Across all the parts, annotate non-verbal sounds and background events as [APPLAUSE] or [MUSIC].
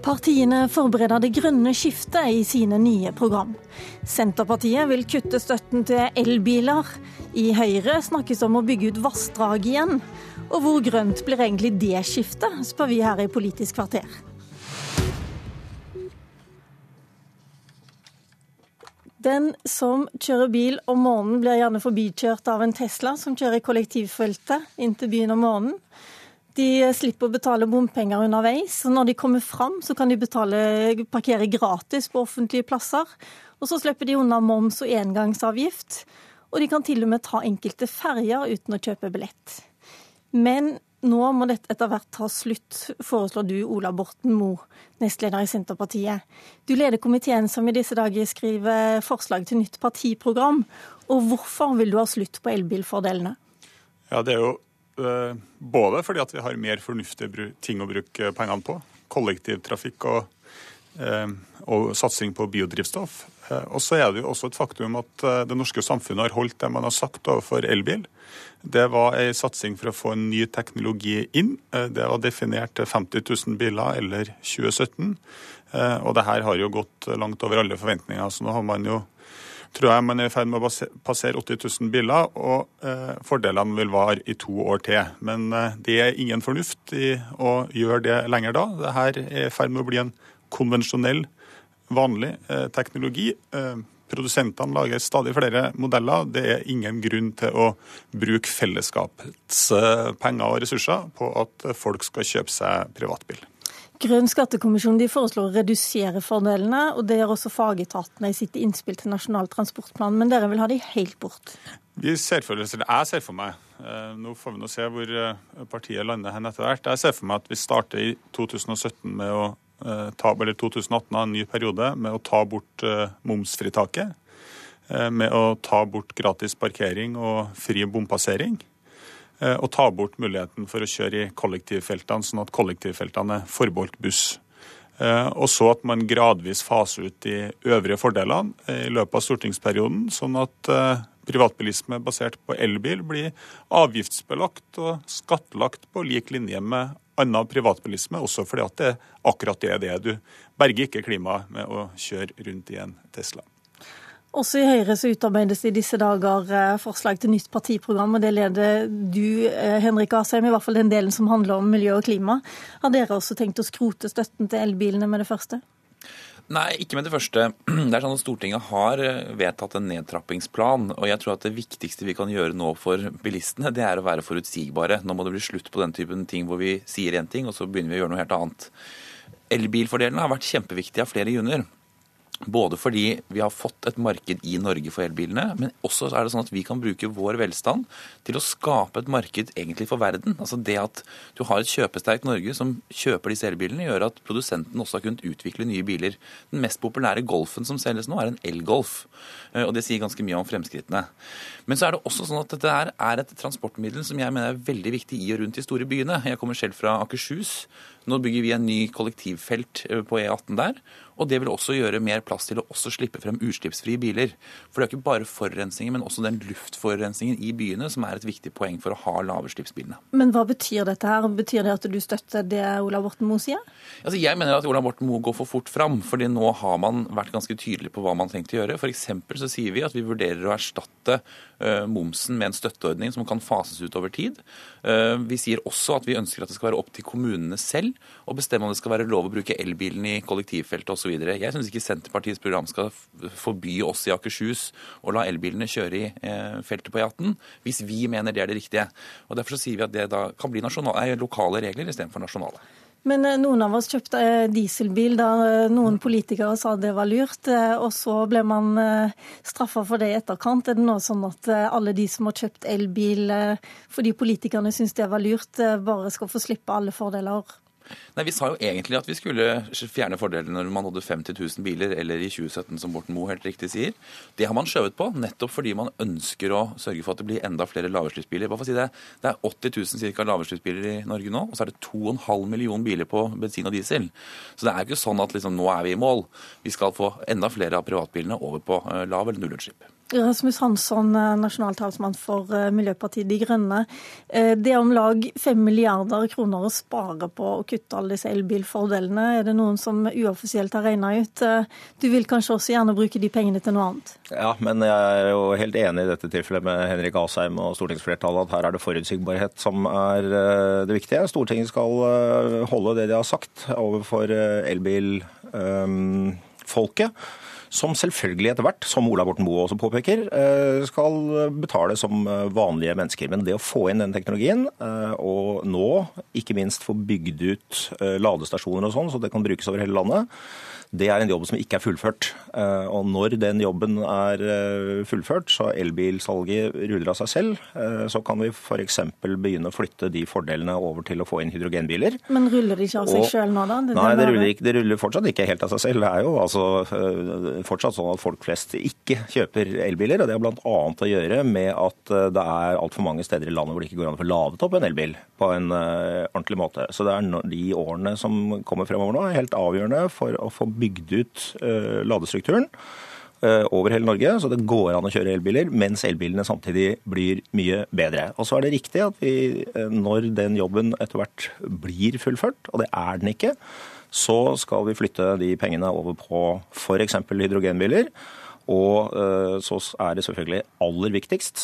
Partiene forbereder det grønne skiftet i sine nye program. Senterpartiet vil kutte støtten til elbiler. I Høyre snakkes om å bygge ut vassdrag igjen. Og hvor grønt blir egentlig det skiftet, spør vi her i Politisk kvarter. Den som kjører bil om morgenen, blir gjerne forbikjørt av en Tesla som kjører i kollektivfeltet inn til byen om morgenen. De slipper å betale bompenger underveis. og Når de kommer fram, så kan de betale, parkere gratis på offentlige plasser. Og så slipper de unna moms og engangsavgift. Og de kan til og med ta enkelte ferjer uten å kjøpe billett. Men nå må dette etter hvert ta slutt, foreslår du, Ola Borten Moe, nestleder i Senterpartiet. Du leder komiteen som i disse dager skriver forslag til nytt partiprogram. Og hvorfor vil du ha slutt på elbilfordelene? Ja, Det er jo både fordi at vi har mer fornuftige ting å bruke pengene på. Kollektivtrafikk og, øh, og satsing på biodrivstoff. Eh, og så er det jo også et faktum at det norske samfunnet har holdt det man har sagt overfor elbil. Det var en satsing for å få en ny teknologi inn. Eh, det var definert til 50 000 biler eller 2017. Eh, og det her har jo gått langt over alle forventninger. Så nå har man jo tror jeg man er i ferd med å passere 80 000 biler, og eh, fordelene vil vare i to år til. Men eh, det er ingen fornuft i å gjøre det lenger da. Dette er i ferd med å bli en konvensjonell, vanlig eh, teknologi. Produsentene lager stadig flere modeller. Det er ingen grunn til å bruke fellesskapets penger og ressurser på at folk skal kjøpe seg privatbil. Grønn skattekommisjon de foreslår å redusere fordelene, og det gjør også fagetatene i sitt innspill til Nasjonal transportplan. Men dere vil ha de helt bort? Vi ser for eller Jeg ser for meg, eh, nå får vi nå se hvor eh, partiet lander hen etter hvert, jeg ser for meg at vi starter i 2017 med å Eh, ta, eller 2018 en ny periode med å ta bort momsfritaket. Med å ta bort gratis parkering og fri bompassering. Og ta bort muligheten for å kjøre i kollektivfeltene, sånn at kollektivfeltene er forbeholdt buss. Og så at man gradvis faser ut de øvrige fordelene i løpet av stortingsperioden, sånn at privatbilisme basert på elbil blir avgiftsbelagt og skattlagt på lik linje med annen privatbilisme, også fordi at det akkurat det er det. Du berger ikke klimaet med å kjøre rundt i en Tesla. Også i Høyre så utarbeides i disse dager eh, forslag til nytt partiprogram, og det leder du, eh, Henrik Asheim, i hvert fall den delen som handler om miljø og klima. Har dere også tenkt å skrote støtten til elbilene med det første? Nei, ikke med det første. [CLEARS THROAT] Det er sånn at Stortinget har eh, vedtatt en nedtrappingsplan. og jeg tror at Det viktigste vi kan gjøre nå for bilistene, det er å være forutsigbare. Nå må det bli slutt på den typen ting hvor vi sier én ting, og så begynner vi å gjøre noe helt annet. Elbilfordelene har vært kjempeviktige av flere grunner. Både fordi vi har fått et marked i Norge for elbilene, men også er det sånn at vi kan bruke vår velstand til å skape et marked egentlig for verden. Altså Det at du har et kjøpesterkt Norge som kjøper disse elbilene, gjør at produsenten også har kunnet utvikle nye biler. Den mest populære Golfen som selges nå, er en elgolf. Eh, og det sier ganske mye om fremskrittene. Men så er det også sånn at dette er et transportmiddel som jeg mener er veldig viktig i og rundt de store byene. Jeg kommer selv fra Akershus. Nå bygger vi en ny kollektivfelt eh, på E18 der. Og det vil også gjøre mer plass til å også slippe frem utslippsfrie biler. For det er ikke bare forurensningen, men også den luftforurensningen i byene som er et viktig poeng for å ha lavutslippsbilene. Men hva betyr dette her? Betyr det at du støtter det Ola Borten Moe sier? Altså, jeg mener at Ola Borten Moe går for fort fram. fordi nå har man vært ganske tydelig på hva man tenkte å gjøre. F.eks. så sier vi at vi vurderer å erstatte uh, momsen med en støtteordning som kan fases ut over tid. Uh, vi sier også at vi ønsker at det skal være opp til kommunene selv å bestemme om det skal være lov å bruke elbilen i kollektivfeltet osv. Jeg syns ikke Senterpartiets program skal forby oss i Akershus å la elbilene kjøre i eh, feltet på E18, hvis vi mener det er det riktige. Og Derfor så sier vi at det da kan bli nasjonale, lokale regler istedenfor nasjonale. Men eh, noen av oss kjøpte eh, dieselbil da noen politikere sa det var lurt, og så ble man straffa for det i etterkant. Er det nå sånn at alle de som har kjøpt elbil fordi politikerne syns det var lurt, bare skal få slippe alle fordeler? Nei, Vi sa jo egentlig at vi skulle fjerne fordelene når man hadde 50 000 biler, eller i 2017, som Borten Moe helt riktig sier. Det har man skjøvet på, nettopp fordi man ønsker å sørge for at det blir enda flere lavutslippsbiler. Si det, det er 80 000 ca. lavutslippsbiler i Norge nå, og så er det 2,5 millioner biler på bensin og diesel. Så det er jo ikke sånn at liksom, nå er vi i mål. Vi skal få enda flere av privatbilene over på uh, lav- eller nullutslipp. Rasmus Hansson, eh, nasjonal talsmann for eh, Miljøpartiet De Grønne. Eh, det er om lag 5 milliarder kroner å spare på å kutte alle disse elbilfordelene. Er det noen som uoffisielt har regna ut? Du vil kanskje også gjerne bruke de pengene til noe annet? Ja, men jeg er jo helt enig i dette tilfellet med Henrik Asheim og stortingsflertallet at her er det forutsigbarhet som er det viktige. Stortinget skal holde det de har sagt overfor elbilfolket som selvfølgelig etter hvert, som Ola Borten Moe også påpeker, eh, skal betale som eh, vanlige mennesker. Men det å få inn den teknologien, eh, og nå ikke minst få bygd ut ladestasjoner og sånn, så det kan brukes over hele landet, det er en jobb som ikke er fullført. Og når den jobben er fullført, så elbilsalget ruller av seg selv, så kan vi f.eks. begynne å flytte de fordelene over til å få inn hydrogenbiler. Men ruller de ikke av seg sjøl nå, da? Det nei, det ruller, ikke, det ruller, fortsatt ikke helt av seg selv. Det er jo altså fortsatt sånn at folk flest ikke kjøper elbiler. Og det har bl.a. å gjøre med at det er altfor mange steder i landet hvor det ikke går an å få ladet opp en elbil på en ordentlig måte. Så det er de årene som kommer fremover nå, helt avgjørende for å få bygd ut uh, ladestrukturen over hele Norge, så det går an å kjøre elbiler, mens elbilene samtidig blir mye bedre. Og så er det riktig at vi, når den jobben etter hvert blir fullført, og det er den ikke, så skal vi flytte de pengene over på f.eks. hydrogenbiler. Og så er det selvfølgelig aller viktigst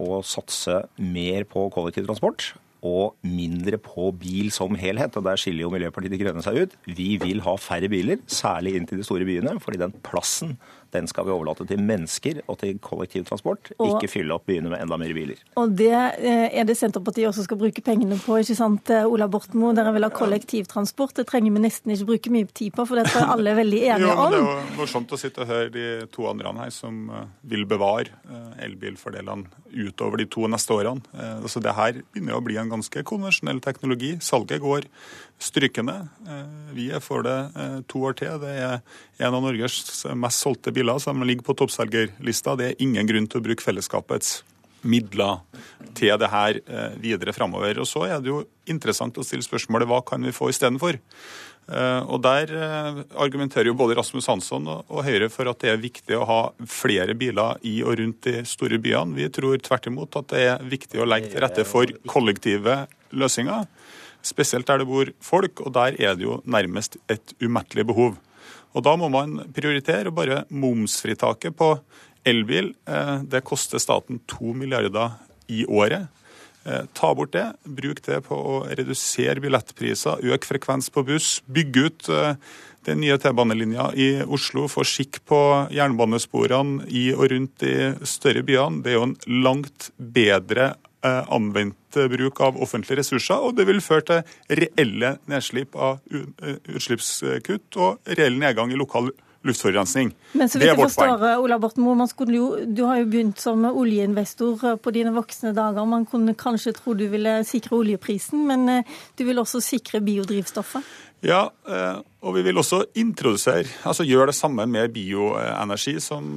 å satse mer på kollektivtransport og mindre på bil som helhet. og Der skiller jo Miljøpartiet De Grønne seg ut. Vi vil ha færre biler, særlig inn til de store byene, fordi den plassen den skal vi overlate til mennesker og til kollektivtransport, og, ikke fylle opp byene med enda mer biler. Og det eh, er det Senterpartiet også skal bruke pengene på, ikke sant eh, Ola Bortmo? Dere vil ha kollektivtransport. Det trenger vi nesten ikke bruke mye tid på, for det tror jeg alle er veldig [LAUGHS] enige om. jo, det er jo morsomt å sitte og høre de to andre her som eh, vil bevare elbilfordelene utover de to neste årene. Altså det her begynner å bli en ganske konvensjonell teknologi. Salget går strykende. Vi er for det to år til. Det er en av Norges mest solgte biler som ligger på toppselgerlista. Det er ingen grunn til å bruke fellesskapets midler til det her eh, videre framover. Og så er det jo interessant å stille spørsmålet hva kan vi få istedenfor? Eh, og Der eh, argumenterer jo både Rasmus Hansson og Høyre for at det er viktig å ha flere biler i og rundt de store byene. Vi tror tvert imot at det er viktig å legge til rette for kollektive løsninger. Spesielt der det bor folk, og der er det jo nærmest et umettelig behov. Og Da må man prioritere. og Bare momsfritaket på elbil eh, det koster staten to milliarder i året. Eh, ta bort det. Bruk det på å redusere billettpriser, øke frekvens på buss, bygge ut eh, den nye T-banelinja i Oslo, få skikk på jernbanesporene i og rundt de større byene. Det er jo en langt bedre Eh, anvendt bruk av offentlige ressurser, og det vil føre til reelle nedslipp av eh, utslippskutt og reell nedgang i lokal luftforurensning. Men så vidt jeg forstår, Ola Borten Moe, du har jo begynt som oljeinvestor på dine voksne dager. Man kunne kanskje tro du ville sikre oljeprisen, men eh, du vil også sikre biodrivstoffet? Ja, og vi vil også introdusere, altså gjøre det samme med bioenergi som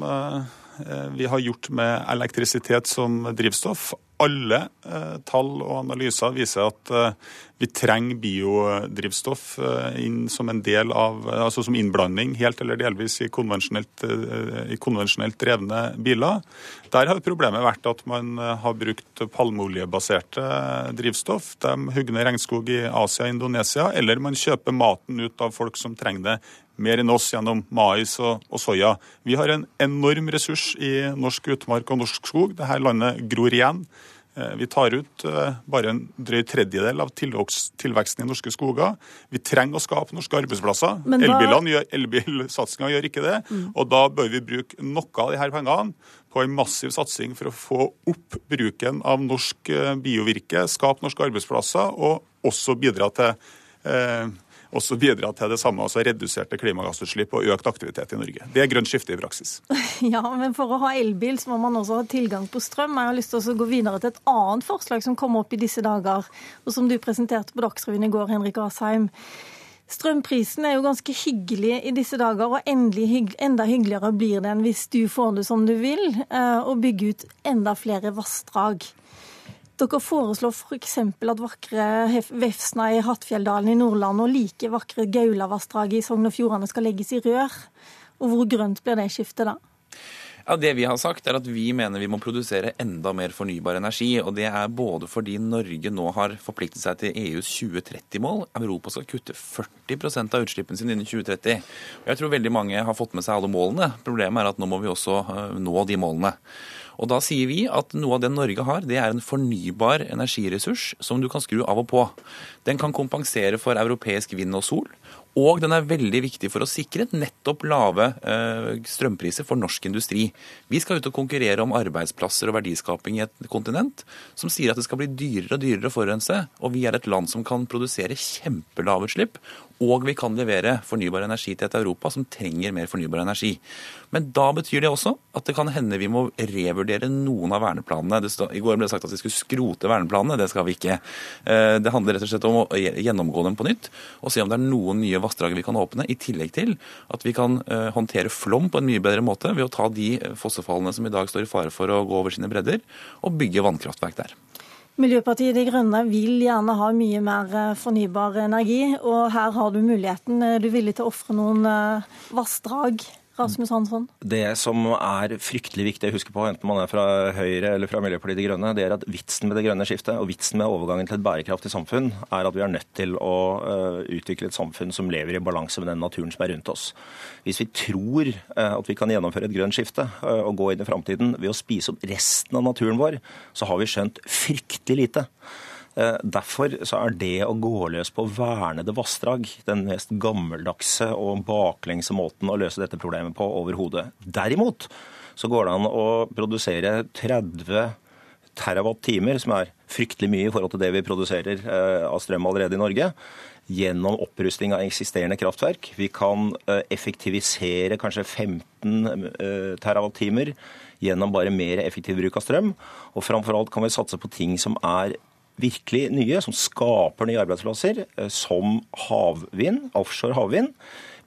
vi har gjort med elektrisitet som drivstoff alle eh, tall og analyser viser at eh, vi trenger biodrivstoff eh, inn som en del av, altså som innblanding helt eller delvis i konvensjonelt, i konvensjonelt drevne biler. Der har problemet vært at man har brukt palmeoljebaserte drivstoff. De hugger regnskog i Asia og Indonesia, eller man kjøper maten ut av folk som trenger det mer enn oss gjennom mais og, og, soya. Vi har en enorm ressurs i norsk utmark og norsk skog. Dette landet gror igjen. Eh, vi tar ut eh, bare en drøy tredjedel av tilveksten i norske skoger. Vi trenger å skape norske arbeidsplasser. Da... Elbilsatsinga gjør ikke det. Mm. Og da bør vi bruke noe av disse pengene på en massiv satsing for å få opp bruken av norsk eh, biovirke, skape norske arbeidsplasser og også bidra til eh, også bidra til det samme, altså reduserte klimagassutslipp og økt aktivitet i Norge. Det er grønt skifte i praksis. [LAUGHS] Ja, men for å ha elbil så må man også ha tilgang på strøm. Jeg har lyst til å gå videre til et annet forslag som kom opp i disse dager, og som du presenterte på Dagsrevyen i går, Henrik Asheim. Strømprisen er jo ganske hyggelig i disse dager, og hygg, enda hyggeligere blir den hvis du får det som du vil, eh, og bygger ut enda flere vassdrag. Dere foreslår f.eks. at vakre Vefsna i Hattfjelldalen i Nordland og like vakre Gaulavassdraget i Sogn og Fjordane skal legges i rør. Og hvor grønt blir det skiftet da? Ja, Det vi har sagt, er at vi mener vi må produsere enda mer fornybar energi. og Det er både fordi Norge nå har forpliktet seg til EUs 2030-mål. Europa skal kutte 40 av utslippene sine innen 2030. Og Jeg tror veldig mange har fått med seg alle målene. Problemet er at nå må vi også eh, nå de målene. Og Da sier vi at noe av det Norge har, det er en fornybar energiressurs som du kan skru av og på. Den kan kompensere for europeisk vind og sol. Og den er veldig viktig for å sikre nettopp lave eh, strømpriser for norsk industri. Vi skal ut og konkurrere om arbeidsplasser og verdiskaping i et kontinent som sier at det skal bli dyrere og dyrere å forurense. Og vi er et land som kan produsere kjempelave utslipp. og vi kan levere fornybar energi til et Europa som trenger mer fornybar energi. Men da betyr det også at det kan hende vi må revurdere noen av verneplanene. Stod, I går ble det sagt at vi skulle skrote verneplanene. Det skal vi ikke. Eh, det handler rett og slett om å gjennomgå dem på nytt og se om det er noen nye vassdrag vi kan åpne, i tillegg til at vi kan eh, håndtere flom på en mye bedre måte ved å ta de fossefallene som i dag står i fare for å gå over sine bredder, og bygge vannkraftverk der. Miljøpartiet De Grønne vil gjerne ha mye mer eh, fornybar energi, og her har du muligheten. Er du villig til å ofre noen eh, vassdrag Rasmus Hansson? Det som er fryktelig viktig å huske på, enten man er fra Høyre eller fra Miljøpartiet De Grønne, det er at vitsen med det grønne skiftet og vitsen med overgangen til et bærekraftig samfunn, er at vi er nødt til å uh, utvikle et samfunn som lever i balanse med den naturen som er rundt oss. Hvis vi tror uh, at vi kan gjennomføre et grønt skifte uh, og gå inn i framtiden ved å spise opp resten av naturen vår, så har vi skjønt fryktelig lite. Eh, derfor så er det å gå løs på vernede vassdrag den mest gammeldagse og baklengse måten å løse dette problemet på overhodet. Derimot så går det an å produsere 30 terawatt-timer, som er fryktelig mye i forhold til det vi produserer eh, av strøm allerede i Norge, gjennom opprusting av eksisterende kraftverk. Vi kan eh, effektivisere kanskje 15 terawatt-timer gjennom bare mer effektiv bruk av strøm. Og framfor alt kan vi satse på ting som er virkelig nye, som skaper nye arbeidsplasser, eh, som havvind, offshore havvind.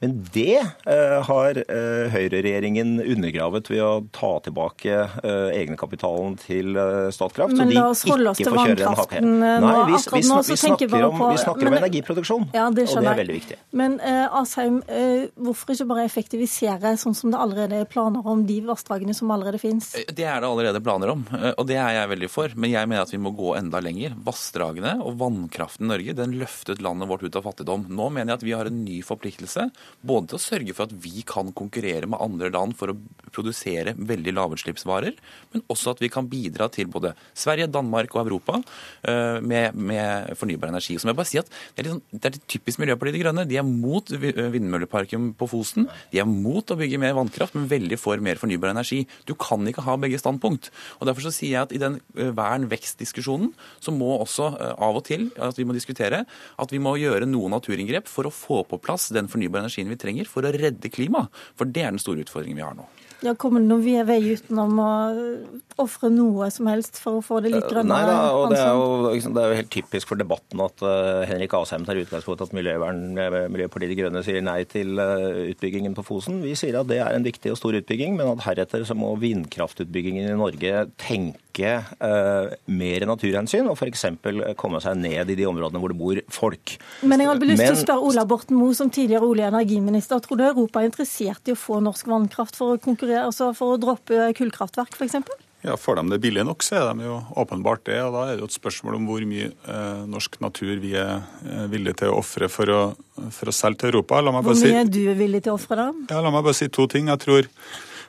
Men det eh, har eh, høyreregjeringen undergravet ved å ta tilbake eh, egenkapitalen til Statkraft. Men la oss holde oss til vannkraften nå. Nei, vi, vi, vi, vi snakker, om, vi snakker om energiproduksjon, ja, det og det er veldig viktig. Men uh, Asheim, uh, hvorfor ikke bare effektivisere sånn som det allerede er planer om de vassdragene som allerede finnes? Det er det allerede planer om, og det er jeg veldig for. Men jeg mener at vi må gå enda lenger. Vassdragene og vannkraften i Norge den løftet landet vårt ut av fattigdom. Nå mener jeg at vi har en ny forpliktelse både til å sørge for at vi kan konkurrere med andre land for å produsere veldig lavutslippsvarer, men også at vi kan bidra til både Sverige, Danmark og Europa eh, med, med fornybar energi. Så må jeg bare si at Det er, liksom, det er typisk Miljøpartiet De Grønne. De er mot vindmølleparken på Fosen. De er mot å bygge mer vannkraft, men veldig for mer fornybar energi. Du kan ikke ha begge standpunkt. Og Derfor så sier jeg at i den eh, vern-vekst-diskusjonen så må også eh, av og til at vi må diskutere at vi må gjøre noen naturinngrep for å få på plass den fornybare energien vi trenger for å redde klimaet. For det er den store utfordringen vi har nå. Ja, Kommer det noen vei utenom å ofre noe som helst for å få det litt grønnere? Nei da, og det er, jo, det er, jo, helt typisk for debatten at uh, Henrik Asheim tar utgangspunkt i at Miljøvern, Miljøpartiet De Grønne sier nei til uh, utbyggingen på Fosen. Vi sier at det er en viktig og stor utbygging, men at heretter så må vindkraftutbyggingen i Norge tenke uh, mer naturhensyn og f.eks. komme seg ned i de områdene hvor det bor folk. Men jeg hadde lyst til å spørre Ola Borten Moe, som tidligere olje- og energiminister. Tror du Europa er interessert i å få norsk vannkraft for å konkurrere altså for å droppe kullkraftverk f.eks.? Ja, Får de det billig nok, så er de jo åpenbart det. og Da er det jo et spørsmål om hvor mye eh, norsk natur vi er eh, villige til å ofre for, for, å selge til Europa. hvor mye si, er du villig til å ofre da? Ja, La meg bare si to ting. Jeg tror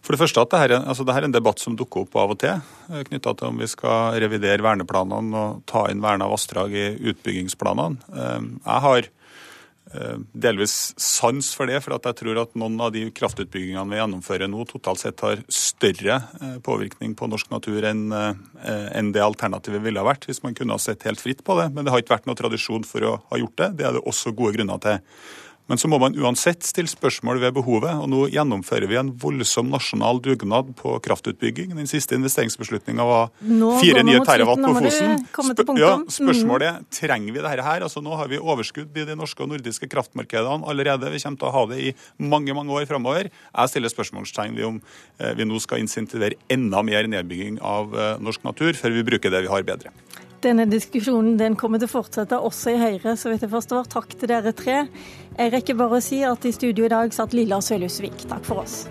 for det første at dette er, altså dette er en debatt som dukker opp av og til, eh, knytta til om vi skal revidere verneplanene og ta inn verna vassdrag i utbyggingsplanene. Eh, jeg har Eh, delvis sans for det, for jeg tror at noen av de kraftutbyggingene vi gjennomfører nå, totalt sett har større eh, påvirkning på norsk natur enn det alternativet ville ha vært hvis man kunne ha sett helt fritt på det. Men det har ikke vært noe tradisjon for å ha gjort det. Det er det også gode grunner til. Men så må man uansett stille spørsmål ved behovet. og Nå gjennomfører vi en voldsom nasjonal dugnad på kraftutbygging. Den siste investeringsbeslutninga var fire nye terawatt på Fosen. Sp ja, mm. spørsmålet er trenger vi dette her. Altså, nå har vi overskudd i de norske og nordiske kraftmarkedene allerede. Vi kommer til å ha det i mange mange år framover. Jeg stiller spørsmålstegn ved om eh, vi nå skal insentivere enda mer nedbygging av eh, norsk natur, før vi bruker det vi har bedre. Denne diskusjonen den kommer til å fortsette også i Høyre, så vidt jeg forstår. Takk til dere tre. Jeg rekker bare å si at i studio i dag satt Lilla Sølhusvik. Takk for oss.